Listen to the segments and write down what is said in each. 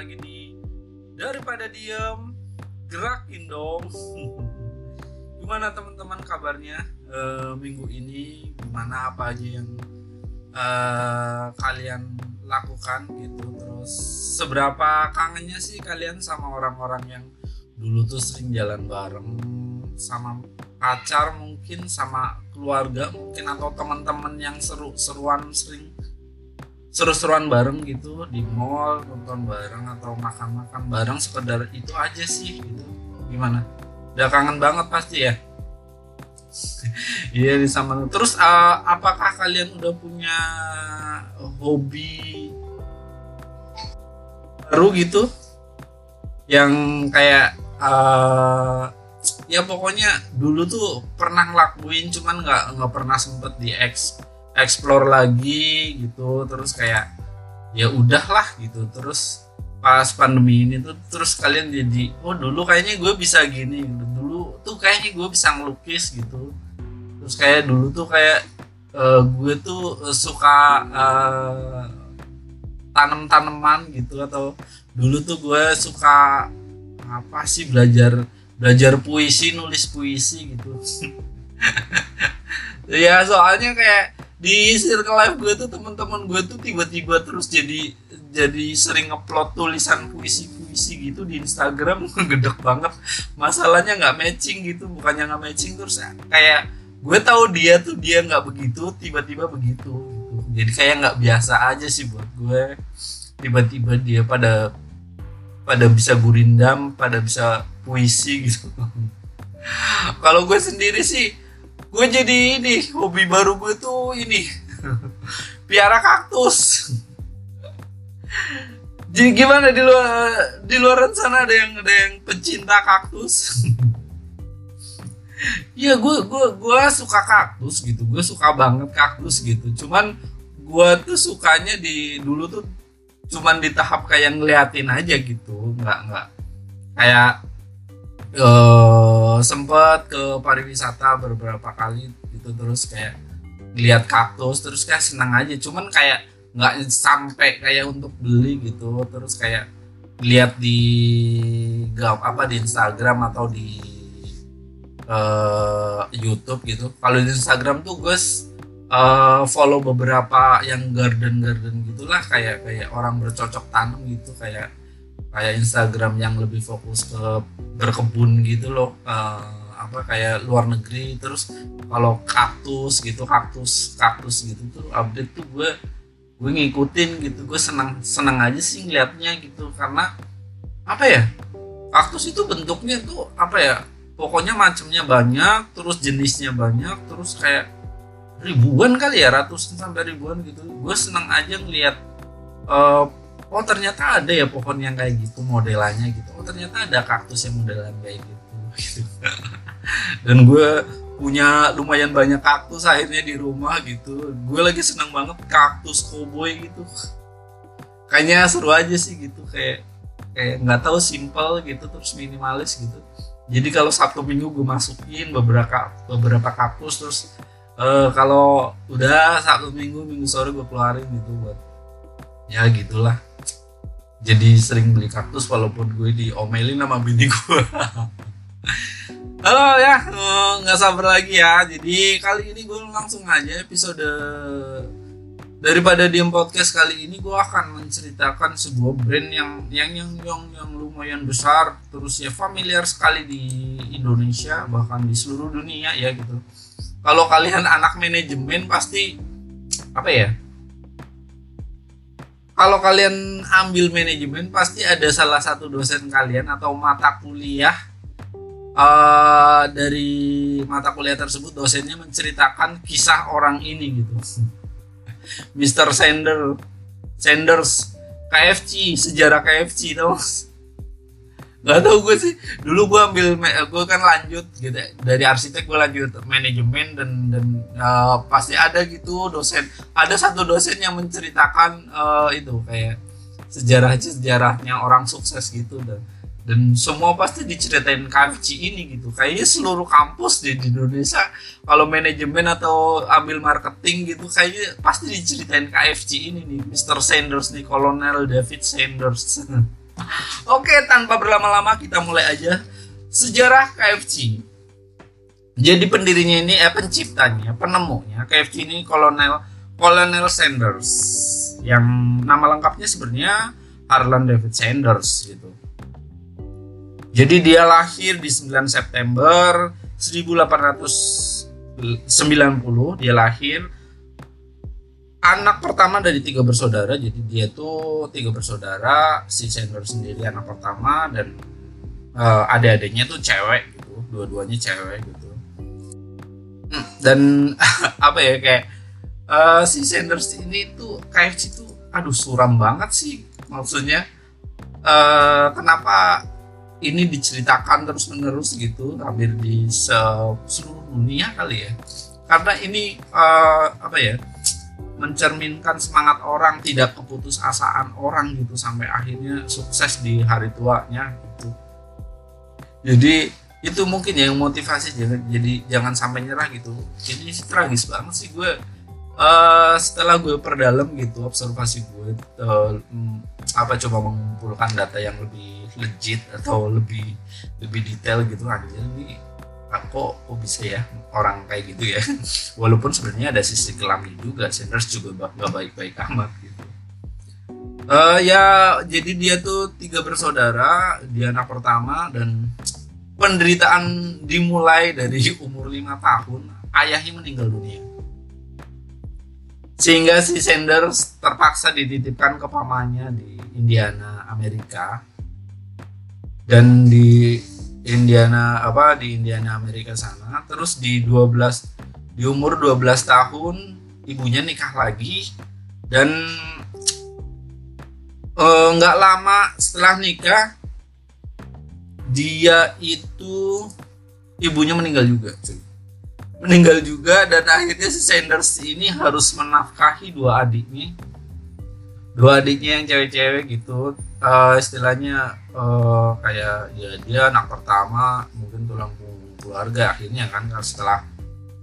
lagi di daripada diem gerakin dong. Gimana teman-teman kabarnya uh, minggu ini? Gimana apa aja yang uh, kalian lakukan gitu? Terus seberapa kangennya sih kalian sama orang-orang yang dulu tuh sering jalan bareng sama pacar mungkin sama keluarga mungkin atau teman-teman yang seru-seruan sering seru-seruan bareng gitu di mall nonton bareng atau makan-makan bareng sekedar itu aja sih gitu. Gimana? Udah kangen banget pasti ya? Iya di sama. Terus uh, apakah kalian udah punya hobi baru gitu? Yang kayak uh, ya pokoknya dulu tuh pernah ngelakuin cuman nggak nggak pernah sempet di eks explore lagi gitu terus kayak ya udahlah gitu. Terus pas pandemi ini tuh terus kalian jadi oh dulu kayaknya gue bisa gini dulu tuh kayaknya gue bisa ngelukis gitu. Terus kayak dulu tuh kayak uh, gue tuh suka uh, tanam-tanaman gitu. Atau dulu tuh gue suka apa sih belajar belajar puisi nulis puisi gitu. Ya soalnya kayak di circle life gue tuh teman-teman gue tuh tiba-tiba terus jadi jadi sering ngupload tulisan puisi-puisi gitu di Instagram. Gedek banget. Masalahnya nggak matching gitu bukannya nggak matching terus kayak gue tahu dia tuh dia nggak begitu tiba-tiba begitu gitu. jadi kayak nggak biasa aja sih buat gue. Tiba-tiba dia pada pada bisa gurindam pada bisa puisi gitu. Kalau gue sendiri sih gue jadi ini hobi baru gue tuh ini. Piara kaktus. Jadi gimana di luar di luar sana ada yang ada yang pecinta kaktus? Iya gue gue gue suka kaktus gitu. Gue suka banget kaktus gitu. Cuman gue tuh sukanya di dulu tuh cuman di tahap kayak ngeliatin aja gitu. Nggak nggak. Kayak uh, sempet ke pariwisata beberapa kali gitu terus kayak lihat kaktus terus kayak senang aja. Cuman kayak nggak sampai kayak untuk beli gitu terus kayak lihat di apa di Instagram atau di uh, YouTube gitu. Kalau di Instagram tuh gue uh, follow beberapa yang garden garden gitulah kayak kayak orang bercocok tanam gitu kayak kayak Instagram yang lebih fokus ke berkebun gitu loh uh, apa kayak luar negeri. Terus kalau kaktus gitu kaktus kaktus gitu tuh update tuh gue gue ngikutin gitu. Gue senang senang aja sih ngeliatnya gitu. Karena apa ya kaktus itu bentuknya tuh apa ya pokoknya macamnya banyak terus jenisnya banyak terus kayak ribuan kali ya ratusan sampai ribuan gitu. Gue senang aja ngeliat uh, oh ternyata ada ya pohon yang kayak gitu modelannya gitu. Oh ternyata ada kaktus yang modelan kayak gitu, gitu. dan gue punya lumayan banyak kaktus akhirnya di rumah gitu. Gue lagi senang banget kaktus cowboy gitu. Kayaknya seru aja sih gitu kayak kayak nggak tahu simple gitu terus minimalis gitu. Jadi kalau sabtu minggu gue masukin beberapa beberapa kaktus terus uh, kalau udah sabtu minggu minggu sore gue keluarin gitu buat ya gitulah. Jadi sering beli kaktus walaupun gue diomelin sama bini gue halo ya eh, nggak sabar lagi ya. Jadi kali ini gue langsung aja episode daripada diem podcast kali ini gue akan menceritakan sebuah brand yang yang yang yang, yang lumayan besar terus ya familiar sekali di Indonesia bahkan di seluruh dunia ya gitu. Kalau kalian anak manajemen pasti apa ya kalau kalian ambil manajemen pasti ada salah satu dosen kalian atau mata kuliah uh, dari mata kuliah tersebut dosennya menceritakan kisah orang ini gitu Mr. Sanders Sanders KFC sejarah KFC tau Gak tau gue sih. Dulu gue ambil gue kan lanjut gitu dari arsitek gue lanjut manajemen dan dan uh, pasti ada gitu dosen. Ada satu dosen yang menceritakan uh, itu kayak sejarah sejarahnya orang sukses gitu dan dan semua pasti diceritain KFC ini gitu. Kayaknya seluruh kampus di, di Indonesia kalau manajemen atau ambil marketing gitu kayaknya pasti diceritain KFC ini nih Mr. Sanders nih Kolonel David Sanders Oke, tanpa berlama-lama kita mulai aja sejarah KFC. Jadi pendirinya ini eh penciptanya, penemunya KFC ini Kolonel Kolonel Sanders yang nama lengkapnya sebenarnya Harlan David Sanders gitu. Jadi dia lahir di 9 September 1890 dia lahir anak pertama dari tiga bersaudara jadi dia tuh tiga bersaudara si Sanders sendiri anak pertama dan uh, adik-adiknya tuh cewek gitu dua-duanya cewek gitu. Hmm, dan apa ya kayak uh, si Sanders ini tuh KFC tuh aduh suram banget sih maksudnya uh, kenapa ini diceritakan terus menerus gitu hampir di seluruh dunia kali ya. Karena ini uh, apa ya mencerminkan semangat orang tidak keputus asaan orang gitu sampai akhirnya sukses di hari tuanya gitu. Jadi itu mungkin yang motivasi jadi, jadi jangan sampai nyerah gitu. Ini tragis banget sih gue. Uh, setelah gue perdalam gitu observasi gue uh, apa coba mengumpulkan data yang lebih legit atau lebih lebih detail gitu aja ini kok kok bisa ya orang kayak gitu ya? Walaupun sebenarnya ada sisi kelamnya juga Sanders juga gak baik-baik amat gitu. Uh, ya jadi dia tuh tiga bersaudara dia anak pertama dan penderitaan dimulai dari umur lima tahun ayahnya meninggal dunia. Sehingga si Sanders terpaksa dititipkan ke pamannya di Indiana Amerika. Dan di Indiana apa di Indiana Amerika sana. Terus di 12 di umur 12 tahun ibunya nikah lagi. Dan eh, nggak uh, lama setelah nikah dia itu ibunya meninggal juga meninggal juga dan akhirnya si Sanders ini harus menafkahi dua adiknya. Dua adiknya yang cewek-cewek gitu uh, istilahnya uh, kayak ya dia anak pertama mungkin tulang punggung keluarga akhirnya kan setelah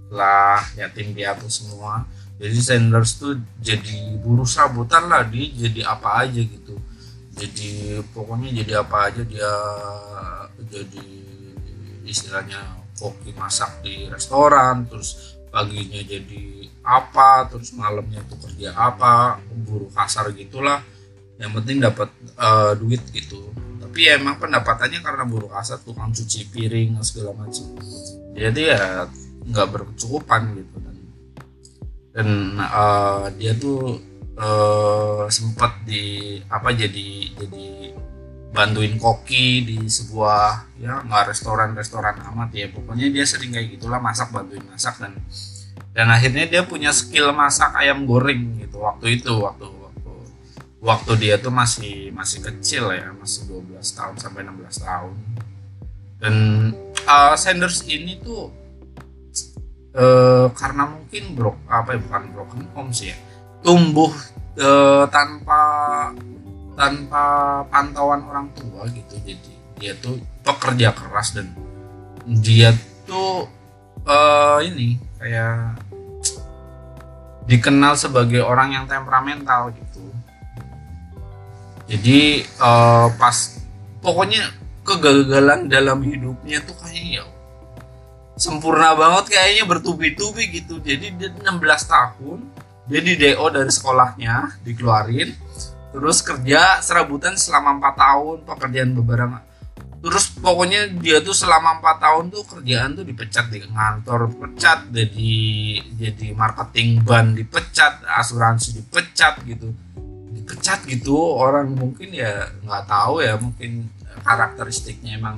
setelah yatim piatu semua. Jadi Sanders tuh jadi buruh serabutan lah dia jadi apa aja gitu. Jadi pokoknya jadi apa aja dia jadi istilahnya koki masak di restoran terus paginya jadi apa terus malamnya tuh kerja apa buruh kasar gitulah yang penting dapat uh, duit gitu. Tapi ya emang pendapatannya karena buruh kasar tukang cuci piring segala macam. Jadi ya nggak berkecukupan gitu dan dan uh, dia tuh uh, sempat di apa jadi jadi bantuin koki di sebuah ya nggak restoran restoran amat ya. Pokoknya dia sering kayak gitulah masak bantuin masak dan dan akhirnya dia punya skill masak ayam goreng gitu waktu itu waktu waktu dia tuh masih masih kecil ya masih 12 tahun sampai 16 tahun. Dan uh, Sanders ini tuh uh, karena mungkin bro apa ya bukan broken home sih ya tumbuh uh, tanpa tanpa pantauan orang tua gitu. Jadi dia tuh pekerja keras dan dia tuh uh, ini kayak dikenal sebagai orang yang temperamental gitu jadi uh, pas pokoknya kegagalan dalam hidupnya tuh kayaknya ya sempurna banget kayaknya bertubi-tubi gitu. Jadi dia 16 tahun dia di DO dari sekolahnya dikeluarin terus kerja serabutan selama empat tahun pekerjaan beberapa. Terus pokoknya dia tuh selama empat tahun tuh kerjaan tuh dipecat di kantor pecat jadi jadi marketing ban dipecat asuransi dipecat gitu dipecat gitu orang mungkin ya nggak tahu ya mungkin karakteristiknya emang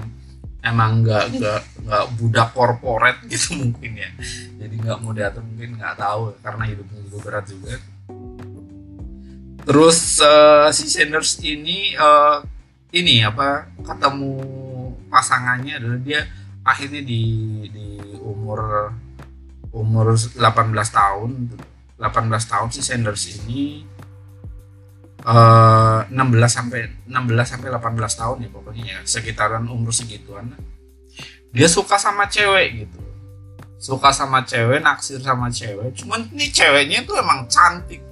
emang nggak nggak nggak budak korporat gitu mungkin ya. Jadi nggak mudah atau mungkin nggak tahu karena hidupnya juga berat juga. Terus uh, si Sanders ini uh, ini apa ketemu pasangannya adalah dia akhirnya di di umur umur 18 tahun 18 tahun si Sanders ini uh, 16 sampai 16 sampai 18 tahun ya pokoknya ya. Sekitaran umur segituan dia suka sama cewek gitu. Suka sama cewek naksir sama cewek. Cuman ini ceweknya tuh emang cantik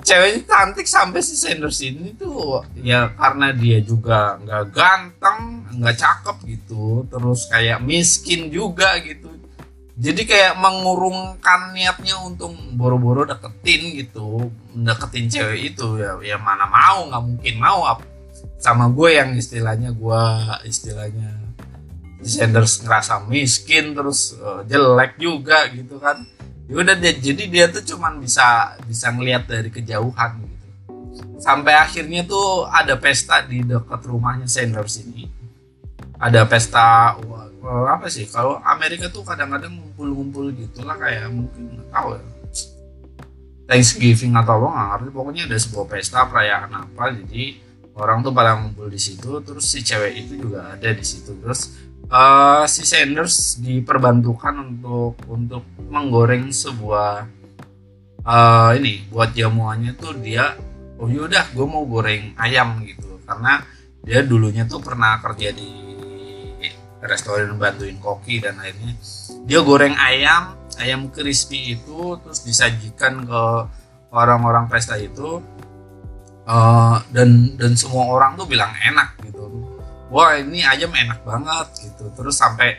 ceweknya cantik sampai si Sanders ini tuh ya karena dia juga nggak ganteng nggak cakep gitu. Terus kayak miskin juga gitu jadi kayak mengurungkan niatnya untuk boro-boro deketin gitu deketin cewek itu ya ya mana mau nggak mungkin mau sama gue yang istilahnya gue istilahnya Sanders ngerasa miskin terus uh, jelek juga gitu kan. Ya udah dia jadi dia tuh cuman bisa bisa ngelihat dari kejauhan gitu. Sampai akhirnya tuh ada pesta di dekat rumahnya Sanders ini. Ada pesta uh, apa sih? Kalau Amerika tuh kadang-kadang ngumpul-ngumpul gitulah kayak mungkin nggak tahu ya. Thanksgiving atau apa nggak ngerti. Pokoknya ada sebuah pesta perayaan apa jadi orang tuh pada ngumpul di situ terus si cewek itu juga ada di situ. Terus uh, si Sanders diperbantukan untuk untuk menggoreng sebuah uh, ini buat jamuannya tuh dia oh yaudah gue mau goreng ayam gitu. Karena dia dulunya tuh pernah kerja di restoran bantuin koki dan akhirnya dia goreng ayam ayam crispy itu terus disajikan ke orang-orang pesta itu. Uh, dan dan semua orang tuh bilang enak gitu. Wah ini ayam enak banget gitu. Terus sampai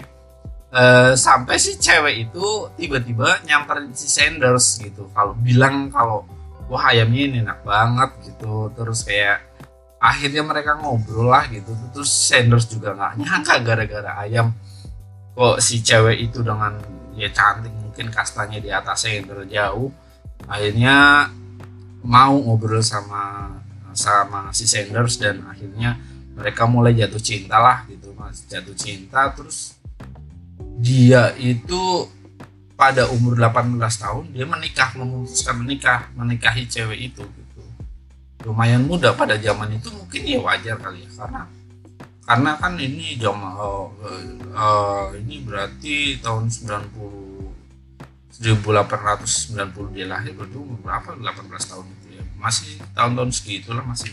uh, sampai si cewek itu tiba-tiba nyamperin si Sanders gitu. Kalau bilang kalau wah ayamnya ini enak banget gitu. Terus kayak akhirnya mereka ngobrol lah gitu. Terus Sanders juga nggak nyangka gara-gara ayam kok si cewek itu dengan ya cantik mungkin kastanya di atas Sanders jauh akhirnya mau ngobrol sama sama si Sanders dan akhirnya mereka mulai jatuh cinta lah gitu mas. Jatuh cinta terus dia itu pada umur 18 tahun dia menikah memutuskan menikah menikahi cewek itu lumayan muda pada zaman itu mungkin ya wajar kali ya karena karena kan ini zaman uh, uh, ini berarti tahun 90 1890 dia lahir umur berapa? 18 tahun itu ya. Masih tahun-tahun segitulah masih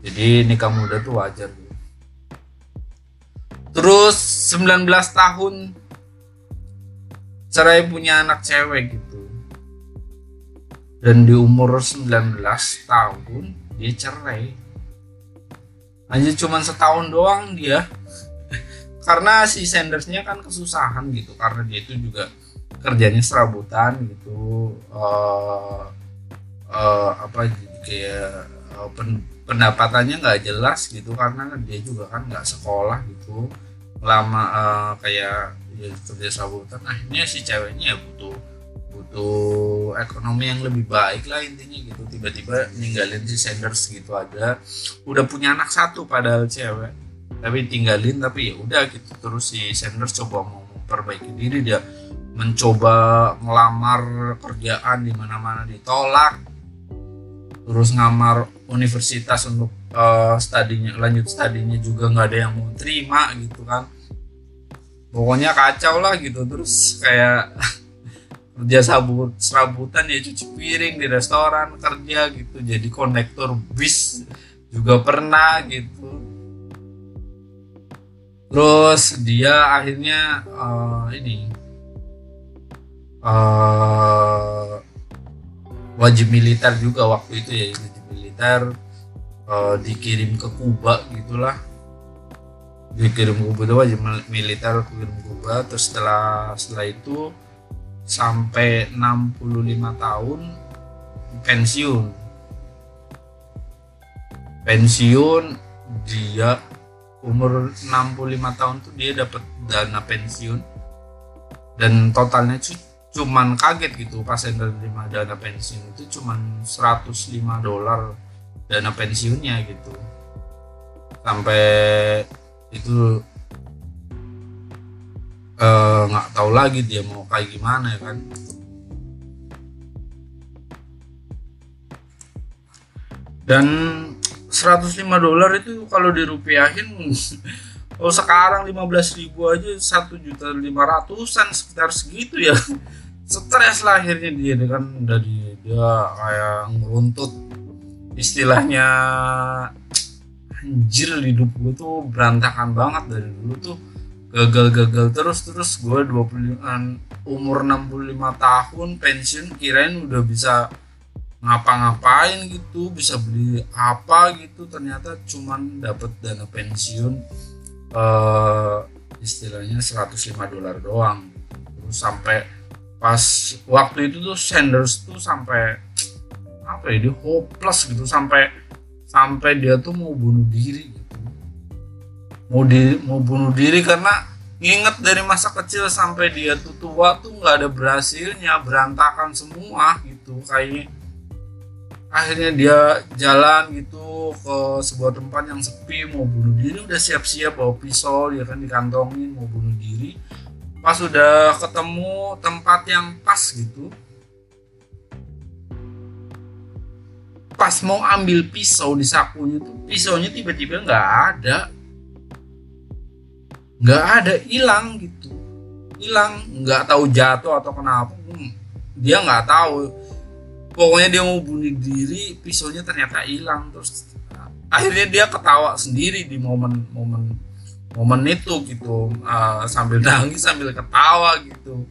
jadi nikah muda tuh wajar. Terus 19 tahun cerai punya anak cewek gitu dan di umur 19 tahun dia cerai. Hanya cuma setahun doang dia. Karena si Sandersnya kan kesusahan gitu karena dia itu juga kerjanya serabutan gitu. Uh, uh, apa kayak uh, pen, pendapatannya nggak jelas gitu karena dia juga kan nggak sekolah gitu. Lama uh, kayak ya, kerja sabutan akhirnya si ceweknya ya butuh butuh ekonomi yang lebih baik lah intinya gitu. Tiba-tiba ninggalin si Sanders gitu aja. Udah punya anak satu padahal cewek. Tapi tinggalin tapi ya udah gitu. Terus si Sanders coba mau memperbaiki diri dia mencoba ngelamar kerjaan di mana-mana ditolak. Terus ngamar universitas untuk uh, studinya lanjut studinya juga nggak ada yang mau terima gitu kan. Pokoknya kacau lah gitu. Terus kayak kerja sabut serabutan ya cuci piring di restoran kerja gitu. Jadi konektor bis juga pernah gitu. Terus dia akhirnya uh, ini uh, wajib militer juga waktu itu ya wajib militer uh, dikirim ke Kuba gitulah. Dikirim ke Kuba wajib militer kirim ke Kuba. Terus setelah setelah itu sampai 65 tahun pensiun. Pensiun dia umur 65 tahun tuh dia dapat dana pensiun. Dan totalnya cuman kaget gitu pas saya menerima dana pensiun itu cuman 105 dolar dana pensiunnya gitu. Sampai itu nggak uh, tahu lagi dia mau kayak gimana ya kan. Dan 105 dolar itu kalau dirupiahin oh sekarang 15 ribu aja satu juta lima ratusan sekitar segitu ya. Stres lah dia kan dari dia kayak ngeruntut. Istilahnya anjir hidup gue tuh berantakan banget dari dulu tuh gagal-gagal terus terus gue 20 umur 65 tahun pensiun kirain udah bisa ngapa-ngapain gitu bisa beli apa gitu. Ternyata cuman dapat dana pensiun eh, istilahnya 105 dolar doang. Terus sampai pas waktu itu tuh Sanders tuh sampai apa ya dia hopeless gitu. Sampai sampai dia tuh mau bunuh diri gitu mau di mau bunuh diri karena nginget dari masa kecil sampai dia tuh tua tuh nggak ada berhasilnya berantakan semua gitu. Kayaknya akhirnya dia jalan gitu ke sebuah tempat yang sepi mau bunuh diri udah siap-siap bawa pisau dia kan dikantongin mau bunuh diri. Pas udah ketemu tempat yang pas gitu pas mau ambil pisau di sakunya tuh pisaunya tiba-tiba nggak ada nggak ada hilang gitu. Hilang nggak tahu jatuh atau kenapa. Hmm, dia nggak tahu. Pokoknya dia mau bunuh diri pisaunya ternyata hilang. Terus akhirnya dia ketawa sendiri di momen momen momen itu gitu. Uh, sambil nangis sambil ketawa gitu.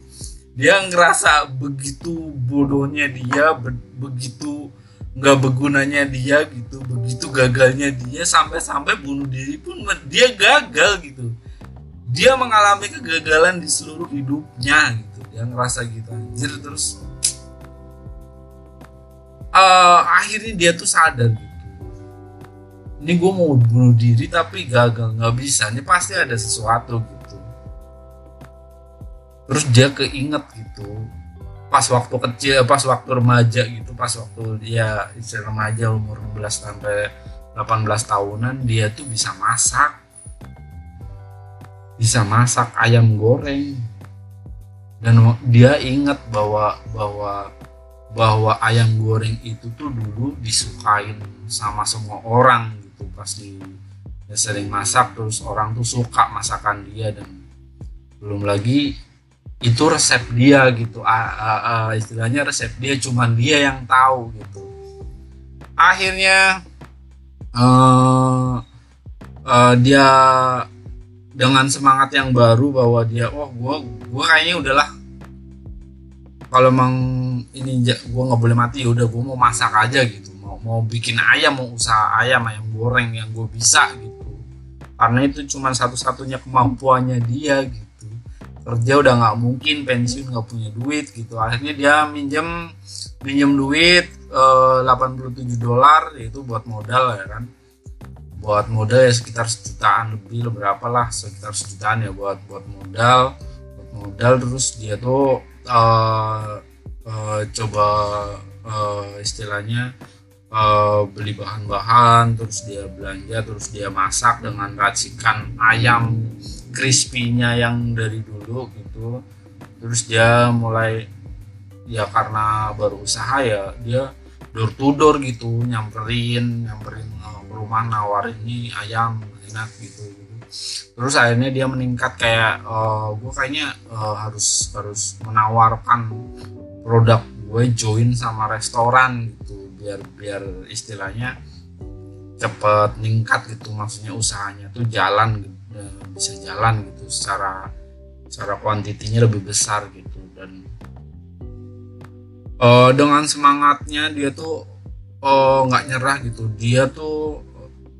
Dia ngerasa begitu bodohnya dia be begitu nggak bergunanya dia gitu begitu gagalnya dia sampai-sampai bunuh diri pun dia gagal gitu dia mengalami kegagalan di seluruh hidupnya gitu. Dia ngerasa gitu anjir terus uh, akhirnya dia tuh sadar gitu. Ini gue mau bunuh diri tapi gagal nggak bisa. Ini pasti ada sesuatu gitu. Terus dia keinget gitu pas waktu kecil pas waktu remaja gitu pas waktu dia istilah remaja umur 15 sampai 18 tahunan dia tuh bisa masak bisa masak ayam goreng. Dan dia ingat bahwa bahwa bahwa ayam goreng itu tuh dulu disukain sama semua orang gitu. Pas di dia sering masak terus orang tuh suka masakan dia dan belum lagi itu resep dia gitu. Uh, uh, uh, istilahnya resep dia cuman dia yang tahu gitu. Akhirnya uh, uh, dia dengan semangat yang baru bahwa dia oh gue gue kayaknya udahlah. Kalau emang ini gue nggak boleh mati ya udah gue mau masak aja gitu. Mau mau bikin ayam mau usaha ayam ayam goreng yang gue bisa gitu. Karena itu cuma satu-satunya kemampuannya dia gitu. Kerja udah nggak mungkin pensiun nggak punya duit gitu. Akhirnya dia minjem minjem duit eh, 87 dolar itu buat modal ya kan buat modal ya sekitar sejutaan lebih berapa lah sekitar sejutaan ya buat buat modal. Buat modal terus dia tuh uh, uh, coba uh, istilahnya uh, beli bahan-bahan terus dia belanja terus dia masak dengan racikan ayam crispy-nya yang dari dulu gitu. Terus dia mulai ya karena baru usaha ya dia door to door gitu nyamperin nyamperin rumah nawarin ini ayam enak gitu, gitu. terus akhirnya dia meningkat kayak uh, gue kayaknya uh, harus harus menawarkan produk gue join sama restoran gitu biar biar istilahnya cepet meningkat gitu maksudnya usahanya tuh jalan gitu, bisa jalan gitu secara secara kuantitinya lebih besar gitu dan uh, dengan semangatnya dia tuh oh nggak nyerah gitu. Dia tuh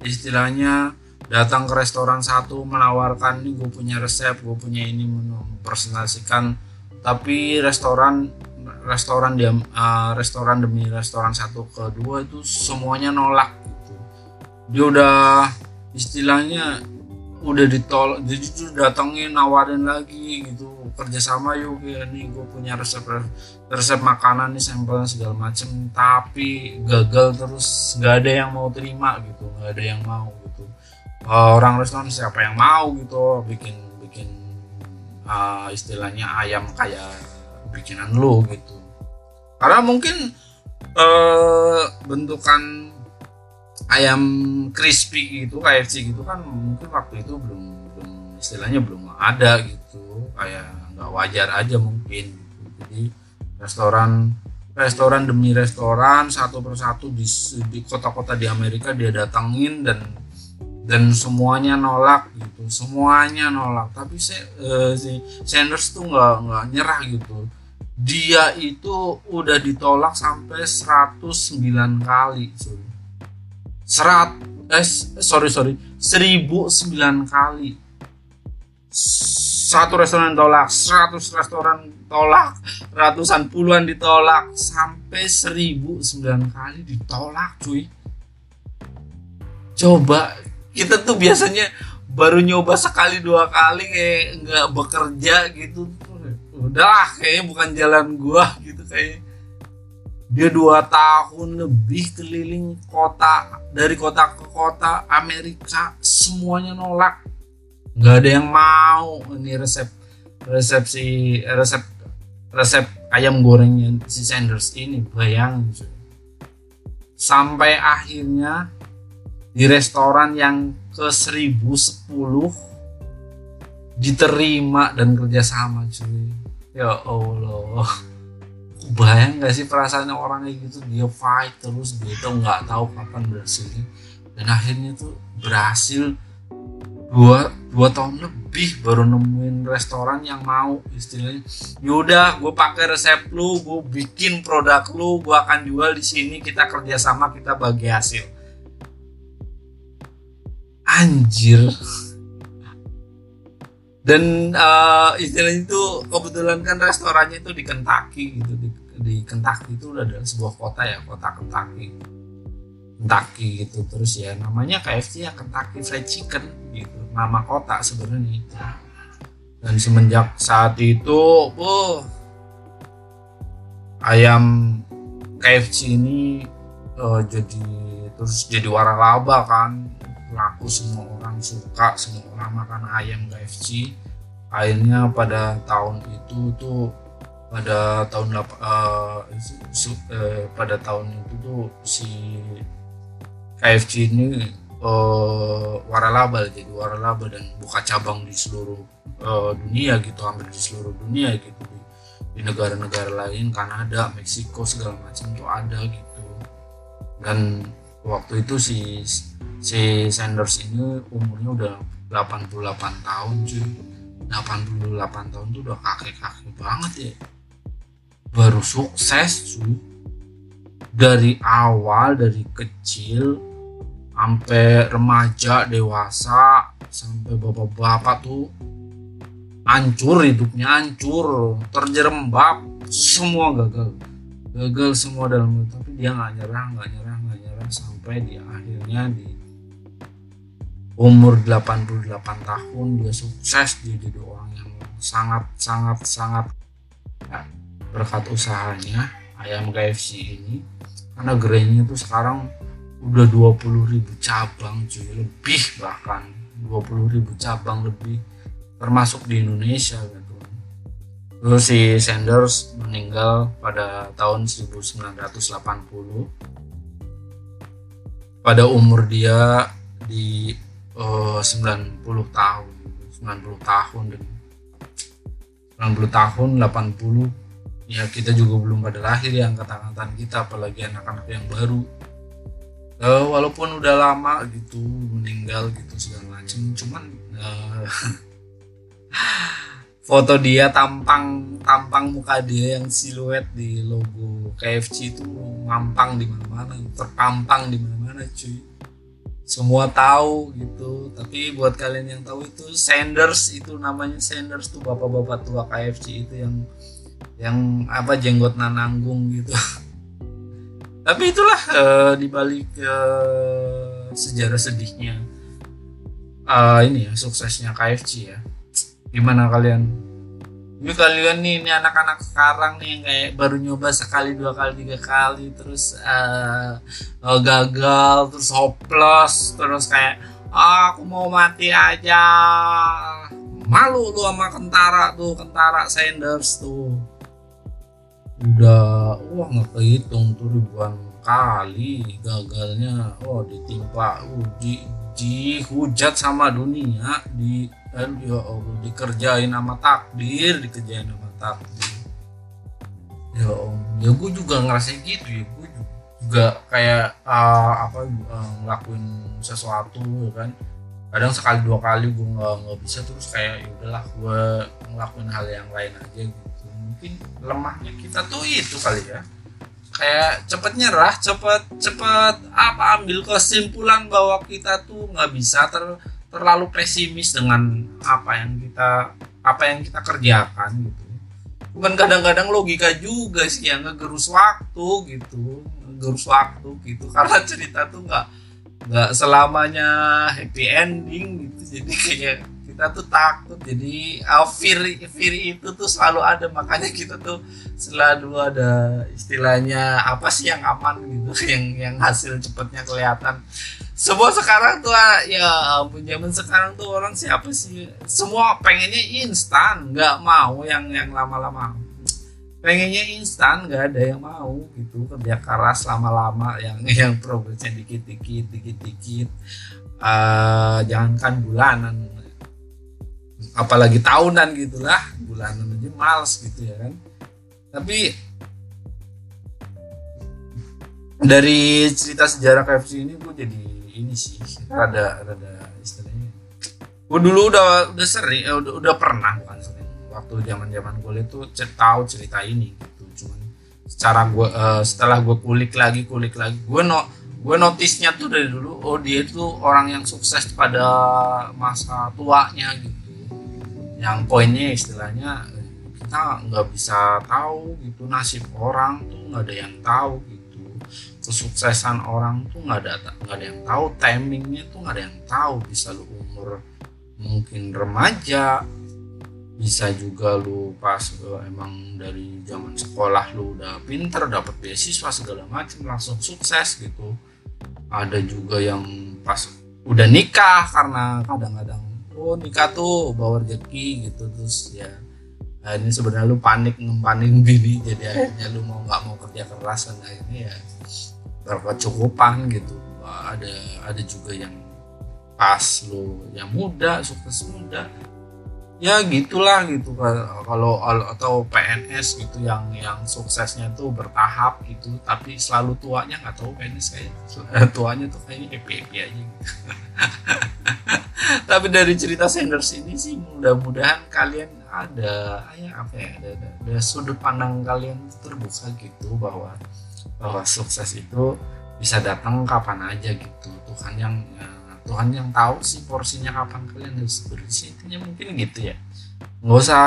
istilahnya datang ke restoran satu menawarkan ini gue punya resep gue punya ini mempresentasikan tapi restoran restoran dia uh, restoran demi restoran satu kedua itu semuanya nolak gitu. Dia udah istilahnya udah ditolak jadi tuh datengin nawarin lagi gitu. Kerjasama yuk ya nih gue punya resep resep makanan nih sampelnya segala macem. Tapi gagal terus nggak ada yang mau terima gitu. Nggak ada yang mau gitu. Uh, orang restoran siapa yang mau gitu. Bikin bikin uh, istilahnya ayam kayak bikinan lu gitu. Karena mungkin uh, bentukan ayam crispy gitu KFC gitu kan mungkin waktu itu belum belum istilahnya belum ada gitu kayak nggak wajar aja mungkin gitu. jadi restoran restoran demi restoran satu persatu di di kota-kota di Amerika dia datangin dan dan semuanya nolak gitu semuanya nolak tapi se, uh, si Sanders tuh nggak nggak nyerah gitu dia itu udah ditolak sampai 109 kali sorry. Serat eh sorry sorry. 1009 kali. Satu restoran tolak 100 restoran tolak ratusan puluhan ditolak sampai 1009 kali ditolak cuy. Coba kita tuh biasanya baru nyoba sekali dua kali kayak nggak bekerja gitu. Udah kayaknya bukan jalan gua gitu kayak dia dua tahun lebih keliling kota dari kota ke kota Amerika semuanya nolak. Nggak ada yang mau. Ini resep resepsi resep resep ayam gorengnya si Sanders ini bayang. Sampai akhirnya di restoran yang ke 1010 diterima dan kerjasama cuy. Ya Allah bayang gak sih perasaannya orang kayak gitu? Dia fight terus dia tuh nggak tahu kapan berhasilnya. Dan akhirnya tuh berhasil dua dua tahun lebih baru nemuin restoran yang mau istilahnya. Yaudah gue pakai resep lu gue bikin produk lu gue akan jual di sini kita kerjasama kita bagi hasil. Anjir. Dan uh, istilahnya itu kebetulan kan restorannya itu di Kentucky gitu di, di Kentucky itu udah ada sebuah kota ya kota Kentucky. Kentucky gitu terus ya namanya KFC ya Kentucky Fried Chicken gitu. Nama kota sebenarnya. Itu dan semenjak saat itu oh ayam KFC ini uh, jadi terus jadi waralaba kan. Laku semua orang suka semua orang makan ayam KFC akhirnya pada tahun itu tuh pada tahun uh, uh, pada tahun itu tuh si KFC ini uh, waralaba jadi waralaba dan buka cabang di seluruh uh, dunia gitu hampir di seluruh dunia gitu di, di negara-negara lain Kanada Meksiko segala macam tuh ada gitu. Dan waktu itu si si Sanders ini umurnya udah 88 tahun cuy. 88 tahun tuh udah kakek-kakek banget ya baru sukses cuy dari awal dari kecil sampai remaja dewasa sampai bapak-bapak tuh hancur hidupnya hancur terjerembab semua gagal. Gagal semua dalam itu tapi dia nggak nyerah nggak nyerah nggak nyerah sampai di akhirnya di umur 88 tahun dia sukses dia jadi orang yang sangat sangat sangat berkat usahanya ayam KFC ini karena gerainya tuh sekarang udah 20 ribu cabang cuy. Lebih bahkan 20 ribu cabang lebih termasuk di Indonesia gitu. Terus si Sanders meninggal pada tahun 1980 pada umur dia di uh, 90 tahun 90 tahun dan 90 tahun 80 ya kita juga belum pada lahir ya angkatan-angkatan kita apalagi anak-anak yang baru. Uh, walaupun udah lama gitu meninggal gitu segala macam cuman uh, foto dia tampang tampang muka dia yang siluet di logo KFC itu ngampang di mana-mana terpampang di mana-mana cuy. Semua tahu gitu tapi buat kalian yang tahu itu Sanders itu namanya Sanders tuh bapak-bapak tua KFC itu yang yang apa jenggot nananggung gitu. Tapi itulah uh, dibalik uh, sejarah sedihnya uh, ini ya suksesnya KFC ya. Gimana kalian? Ini kalian nih ini anak-anak sekarang nih yang kayak baru nyoba sekali dua kali tiga kali terus uh, uh, gagal terus hopeless terus kayak ah, aku mau mati aja. Malu lu sama kentara tuh kentara Sanders tuh udah wah nggak kehitung tuh ribuan kali gagalnya. Oh ditimpa di dihujat sama dunia. Di dan ya Allah dikerjain sama takdir dikerjain sama takdir. Ya om ya gue juga ngerasa gitu ya gue juga kayak uh, apa uh, ngelakuin sesuatu ya kan. Kadang sekali dua kali gue nggak nggak bisa terus kayak ya udahlah gue ngelakuin hal yang lain aja gitu mungkin lemahnya kita tuh itu kali ya. Kayak cepet nyerah cepet cepet apa ambil kesimpulan bahwa kita tuh nggak bisa ter, terlalu pesimis dengan apa yang kita apa yang kita kerjakan gitu. Bukan kadang-kadang logika juga sih yang ngegerus waktu gitu ngegerus waktu gitu. Karena cerita tuh nggak nggak selamanya happy ending gitu. Jadi kayak kita tuh takut jadi uh, fear fear itu tuh selalu ada. Makanya kita tuh selalu ada istilahnya apa sih yang aman gitu yang yang hasil cepatnya kelihatan. Semua sekarang tuh ah, ya zaman sekarang tuh orang siapa sih? Semua pengennya instan nggak mau yang yang lama-lama. Pengennya instan nggak ada yang mau gitu kerja keras lama-lama yang yang progresnya dikit-dikit dikit-dikit. Uh, jangankan bulanan apalagi tahunan gitulah bulanan aja males gitu ya kan. Tapi dari cerita sejarah KFC ini gue jadi ini sih rada rada istilahnya. Gue dulu udah udah sering eh, udah, udah pernah bukan sering. Waktu zaman zaman gue itu tahu cerita ini gitu. Cuman secara gue uh, setelah gue kulik lagi kulik lagi gue no gue notisnya tuh dari dulu oh dia itu orang yang sukses pada masa tuanya gitu yang poinnya istilahnya kita nggak bisa tahu gitu nasib orang tuh nggak ada yang tahu gitu. Kesuksesan orang tuh nggak ada nggak ada yang tahu timingnya tuh nggak ada yang tahu. Bisa lu umur mungkin remaja bisa juga lu pas uh, emang dari zaman sekolah lu udah pinter dapat beasiswa segala macam langsung sukses gitu. Ada juga yang pas udah nikah karena kadang-kadang oh nikah tuh bawa rezeki gitu. Terus ya nah ini sebenarnya lu panik ngempanin bini jadi akhirnya lu mau nggak mau kerja keras dan akhirnya ya berkecukupan gitu. Ada ada juga yang pas lu yang muda sukses muda ya gitulah gitu. Kalau atau PNS gitu yang yang suksesnya tuh bertahap gitu tapi selalu tuanya nggak tahu PNS kayak tuanya tuh kayaknya happy happy aja gitu. tapi dari cerita Sanders ini sih mudah-mudahan kalian ada ya apa ya ada, ada, ada sudut pandang kalian terbuka gitu bahwa bahwa sukses itu bisa datang kapan aja gitu. Tuhan yang ya, Tuhan yang tahu sih porsinya kapan kalian harus berisi intinya mungkin gitu ya. Nggak usah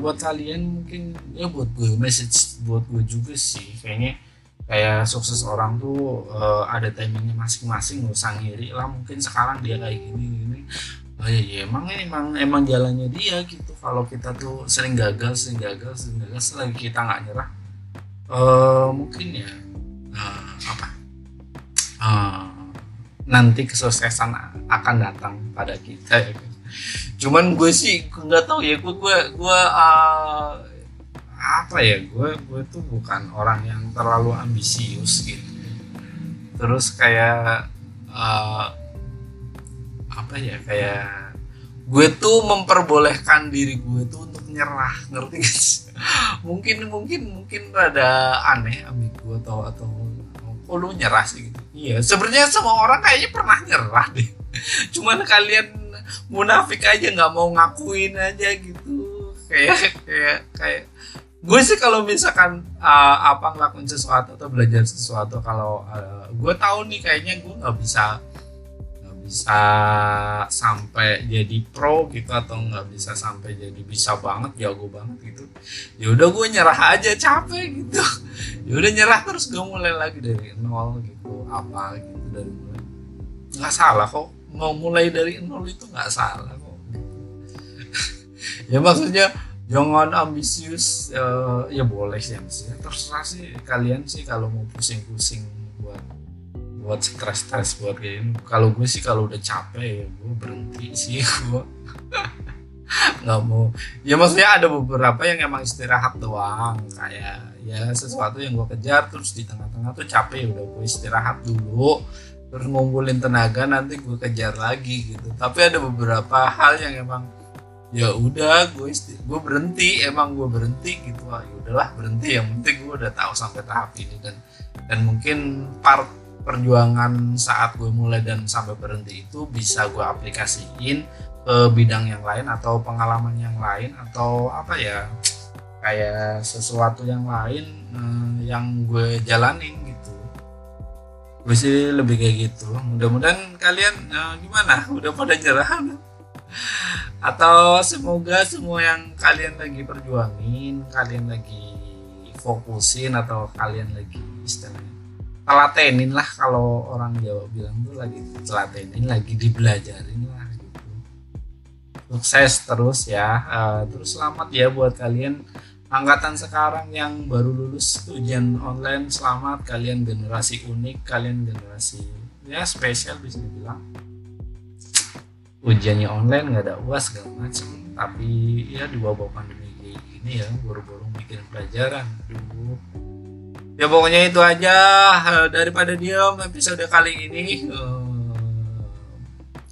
buat kalian mungkin ya buat gue message buat gue juga sih. Kayaknya kayak sukses orang tuh uh, ada timingnya masing-masing nggak usah ngiri lah. Mungkin sekarang dia kayak gini gini. Oh ya, ya emang emang emang jalannya dia gitu. Kalau kita tuh sering gagal sering gagal sering gagal selagi kita nggak nyerah uh, mungkin ya uh, apa? Uh, nanti kesuksesan akan datang pada kita ya kan. cuman gue sih nggak tahu ya gue gue gue uh, apa ya gue gue tuh bukan orang yang terlalu ambisius gitu terus kayak uh, apa ya kayak gue tuh memperbolehkan diri gue tuh untuk nyerah ngerti gak sih mungkin mungkin mungkin rada aneh ambil gue atau atau oh lu nyerah sih gitu. Iya. Sebenarnya semua orang kayaknya pernah nyerah deh. Cuman kalian munafik aja nggak mau ngakuin aja gitu. Kayak kayak kayak. Gue sih kalau misalkan uh, apa ngelakuin sesuatu atau belajar sesuatu kalau uh, gue tahu nih kayaknya gue nggak bisa bisa sampai jadi pro gitu atau nggak bisa sampai jadi bisa banget jago banget gitu ya udah gue nyerah aja capek gitu. Ya udah nyerah terus gue mulai lagi dari nol gitu apa gitu dari mulai. Nggak salah kok mau mulai dari nol itu nggak salah kok. Ya maksudnya jangan ambisius uh, ya boleh sih ambisius. Terserah sih kalian sih kalau mau pusing-pusing buat stres-stres buat game. Kalau gue sih kalau udah capek ya gue berhenti sih. Gue nggak mau. Ya maksudnya ada beberapa yang emang istirahat doang. Kayak ya sesuatu yang gue kejar terus di tengah-tengah tuh capek. Udah gue istirahat dulu terus ngumpulin tenaga nanti gue kejar lagi gitu. Tapi ada beberapa hal yang emang ya udah gue gue berhenti. Emang gue berhenti gitu. Lah ya udahlah berhenti. Yang penting gue udah tahu sampai tahap ini. Dan dan mungkin part perjuangan saat gue mulai dan sampai berhenti itu bisa gue aplikasiin ke bidang yang lain atau pengalaman yang lain atau apa ya kayak sesuatu yang lain uh, yang gue jalanin gitu. Gue sih lebih kayak gitu. Mudah-mudahan kalian uh, gimana? Udah pada nyerah? Atau semoga semua yang kalian lagi perjuangin kalian lagi fokusin atau kalian lagi istilahnya telatenin lah kalau orang Jawa bilang tuh lagi telatenin lagi dibelajarin lah gitu. Sukses terus ya uh, terus selamat ya buat kalian. Angkatan sekarang yang baru lulus ujian online selamat. Kalian generasi unik kalian generasi ya spesial bisa dibilang. Ujiannya online nggak ada uas segala macam. Tapi ya di bawah pandemi gini ya baru-baru bikin pelajaran. Dulu ya pokoknya itu aja daripada diam episode kali ini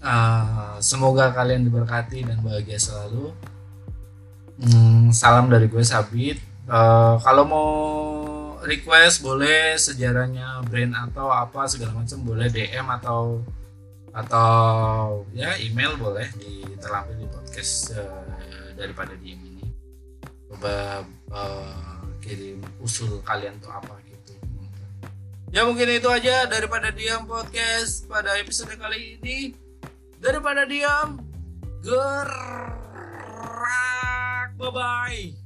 uh, semoga kalian diberkati dan bahagia selalu Hmm, salam dari gue Sabit. Uh, kalau mau request boleh sejarahnya brand atau apa segala macam boleh DM atau atau ya email boleh diterapi di podcast uh, daripada diem ini. Coba uh, kirim usul kalian tuh apa gitu. Ya mungkin itu aja daripada diam podcast pada episode kali ini. Daripada diam, ger. Bye bye.